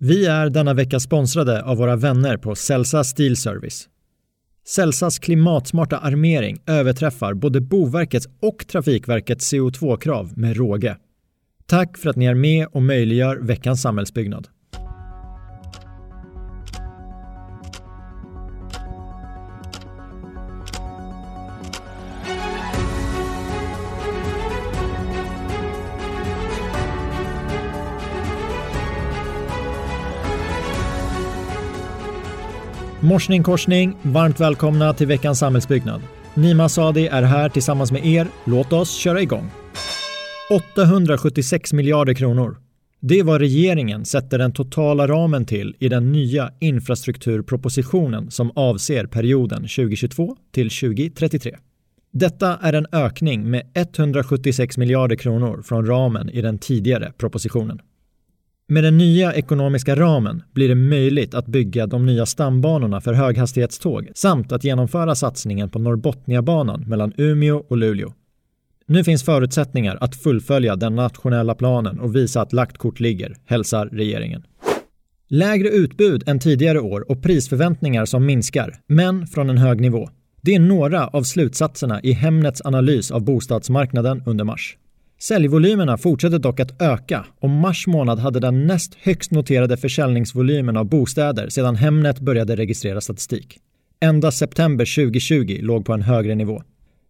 Vi är denna vecka sponsrade av våra vänner på Celsa Steel Service. Celsas klimatsmarta armering överträffar både Boverkets och Trafikverkets CO2-krav med råge. Tack för att ni är med och möjliggör veckans samhällsbyggnad. Morsning korsning, varmt välkomna till veckans samhällsbyggnad. Nima Sadi är här tillsammans med er. Låt oss köra igång. 876 miljarder kronor. Det är vad regeringen sätter den totala ramen till i den nya infrastrukturpropositionen som avser perioden 2022 till 2033. Detta är en ökning med 176 miljarder kronor från ramen i den tidigare propositionen. Med den nya ekonomiska ramen blir det möjligt att bygga de nya stambanorna för höghastighetståg samt att genomföra satsningen på Norrbotniabanan mellan Umeå och Luleå. Nu finns förutsättningar att fullfölja den nationella planen och visa att lagt kort ligger, hälsar regeringen. Lägre utbud än tidigare år och prisförväntningar som minskar, men från en hög nivå. Det är några av slutsatserna i Hemnets analys av bostadsmarknaden under mars. Säljvolymerna fortsätter dock att öka och mars månad hade den näst högst noterade försäljningsvolymen av bostäder sedan Hemnet började registrera statistik. Endast september 2020 låg på en högre nivå.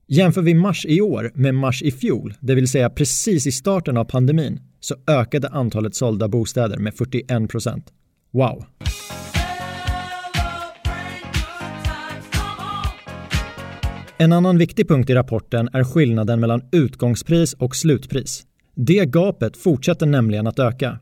Jämför vi mars i år med mars i fjol, det vill säga precis i starten av pandemin, så ökade antalet sålda bostäder med 41 procent. Wow! En annan viktig punkt i rapporten är skillnaden mellan utgångspris och slutpris. Det gapet fortsätter nämligen att öka.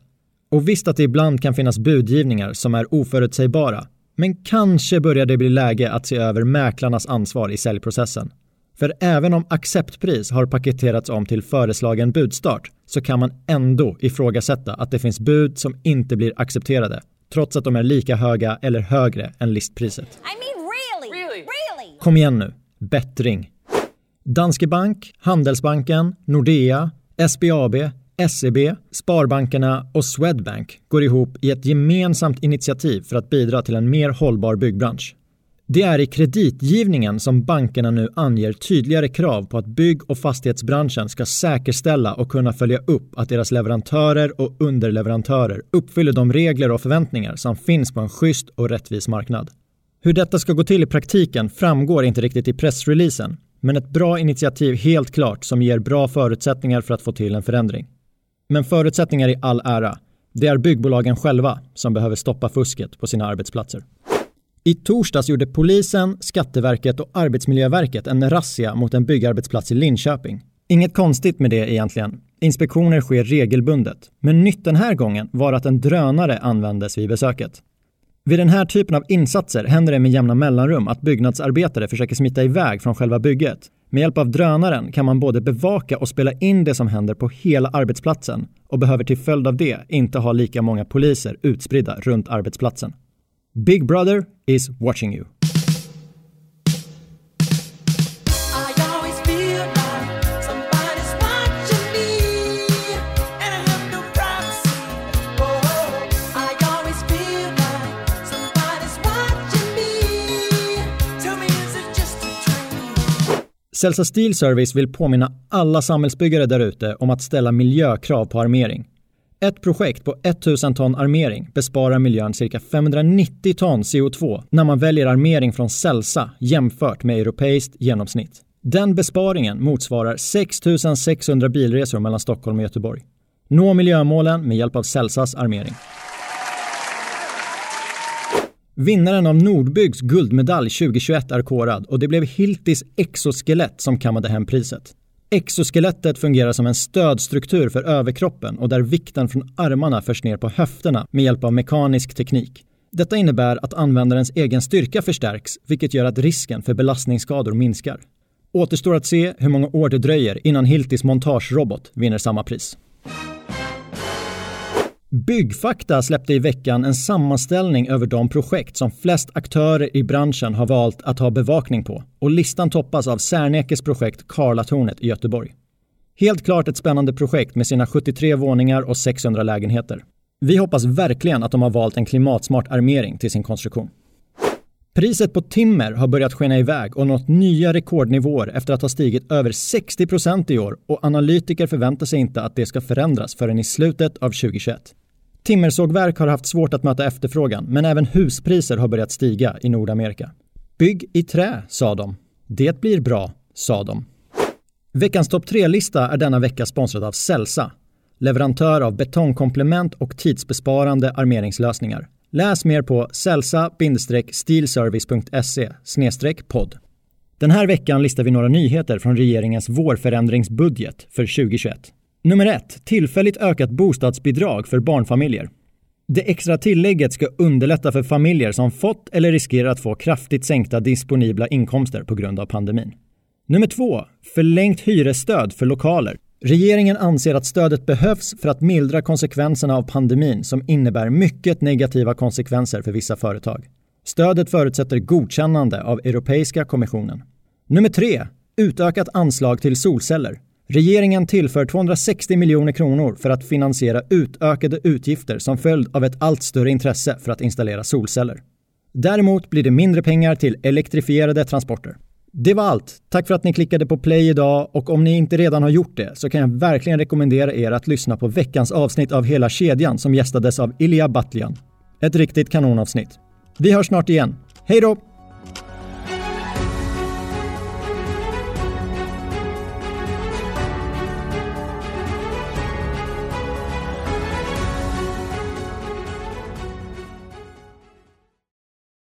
Och visst att det ibland kan finnas budgivningar som är oförutsägbara, men kanske börjar det bli läge att se över mäklarnas ansvar i säljprocessen. För även om acceptpris har paketerats om till föreslagen budstart så kan man ändå ifrågasätta att det finns bud som inte blir accepterade, trots att de är lika höga eller högre än listpriset. I mean really? Really? really? Kom igen nu, bättring. Danske Bank, Handelsbanken, Nordea, SBAB, SEB, Sparbankerna och Swedbank går ihop i ett gemensamt initiativ för att bidra till en mer hållbar byggbransch. Det är i kreditgivningen som bankerna nu anger tydligare krav på att bygg och fastighetsbranschen ska säkerställa och kunna följa upp att deras leverantörer och underleverantörer uppfyller de regler och förväntningar som finns på en schysst och rättvis marknad. Hur detta ska gå till i praktiken framgår inte riktigt i pressreleasen, men ett bra initiativ helt klart som ger bra förutsättningar för att få till en förändring. Men förutsättningar i all ära, det är byggbolagen själva som behöver stoppa fusket på sina arbetsplatser. I torsdags gjorde polisen, Skatteverket och Arbetsmiljöverket en razzia mot en byggarbetsplats i Linköping. Inget konstigt med det egentligen. Inspektioner sker regelbundet. Men nytt den här gången var att en drönare användes vid besöket. Vid den här typen av insatser händer det med jämna mellanrum att byggnadsarbetare försöker smita iväg från själva bygget. Med hjälp av drönaren kan man både bevaka och spela in det som händer på hela arbetsplatsen och behöver till följd av det inte ha lika många poliser utspridda runt arbetsplatsen. Big Brother is watching you. Celsa Steel Service vill påminna alla samhällsbyggare därute om att ställa miljökrav på armering. Ett projekt på 1000 ton armering besparar miljön cirka 590 ton CO2 när man väljer armering från Celsa jämfört med europeiskt genomsnitt. Den besparingen motsvarar 6600 bilresor mellan Stockholm och Göteborg. Nå miljömålen med hjälp av Celsas armering. Vinnaren av Nordbyggs guldmedalj 2021 är korad och det blev Hiltis exoskelett som kammade hem priset. Exoskelettet fungerar som en stödstruktur för överkroppen och där vikten från armarna förs ner på höfterna med hjälp av mekanisk teknik. Detta innebär att användarens egen styrka förstärks, vilket gör att risken för belastningsskador minskar. Återstår att se hur många år det dröjer innan Hiltis montagerobot vinner samma pris. Byggfakta släppte i veckan en sammanställning över de projekt som flest aktörer i branschen har valt att ha bevakning på och listan toppas av Särnekes projekt Karlatornet i Göteborg. Helt klart ett spännande projekt med sina 73 våningar och 600 lägenheter. Vi hoppas verkligen att de har valt en klimatsmart armering till sin konstruktion. Priset på timmer har börjat skena iväg och nått nya rekordnivåer efter att ha stigit över 60% i år och analytiker förväntar sig inte att det ska förändras förrän i slutet av 2021. Timmersågverk har haft svårt att möta efterfrågan, men även huspriser har börjat stiga i Nordamerika. Bygg i trä, sa de. Det blir bra, sa de. Veckans topp 3-lista är denna vecka sponsrad av Celsa, leverantör av betongkomplement och tidsbesparande armeringslösningar. Läs mer på celsa-steelservice.se podd. Den här veckan listar vi några nyheter från regeringens vårförändringsbudget för 2021. Nummer 1. Tillfälligt ökat bostadsbidrag för barnfamiljer. Det extra tillägget ska underlätta för familjer som fått eller riskerar att få kraftigt sänkta disponibla inkomster på grund av pandemin. Nummer 2. Förlängt hyresstöd för lokaler. Regeringen anser att stödet behövs för att mildra konsekvenserna av pandemin som innebär mycket negativa konsekvenser för vissa företag. Stödet förutsätter godkännande av Europeiska kommissionen. Nummer 3. Utökat anslag till solceller. Regeringen tillför 260 miljoner kronor för att finansiera utökade utgifter som följd av ett allt större intresse för att installera solceller. Däremot blir det mindre pengar till elektrifierade transporter. Det var allt. Tack för att ni klickade på play idag och om ni inte redan har gjort det så kan jag verkligen rekommendera er att lyssna på veckans avsnitt av Hela kedjan som gästades av Ilja Batljan. Ett riktigt kanonavsnitt. Vi hörs snart igen. Hej då!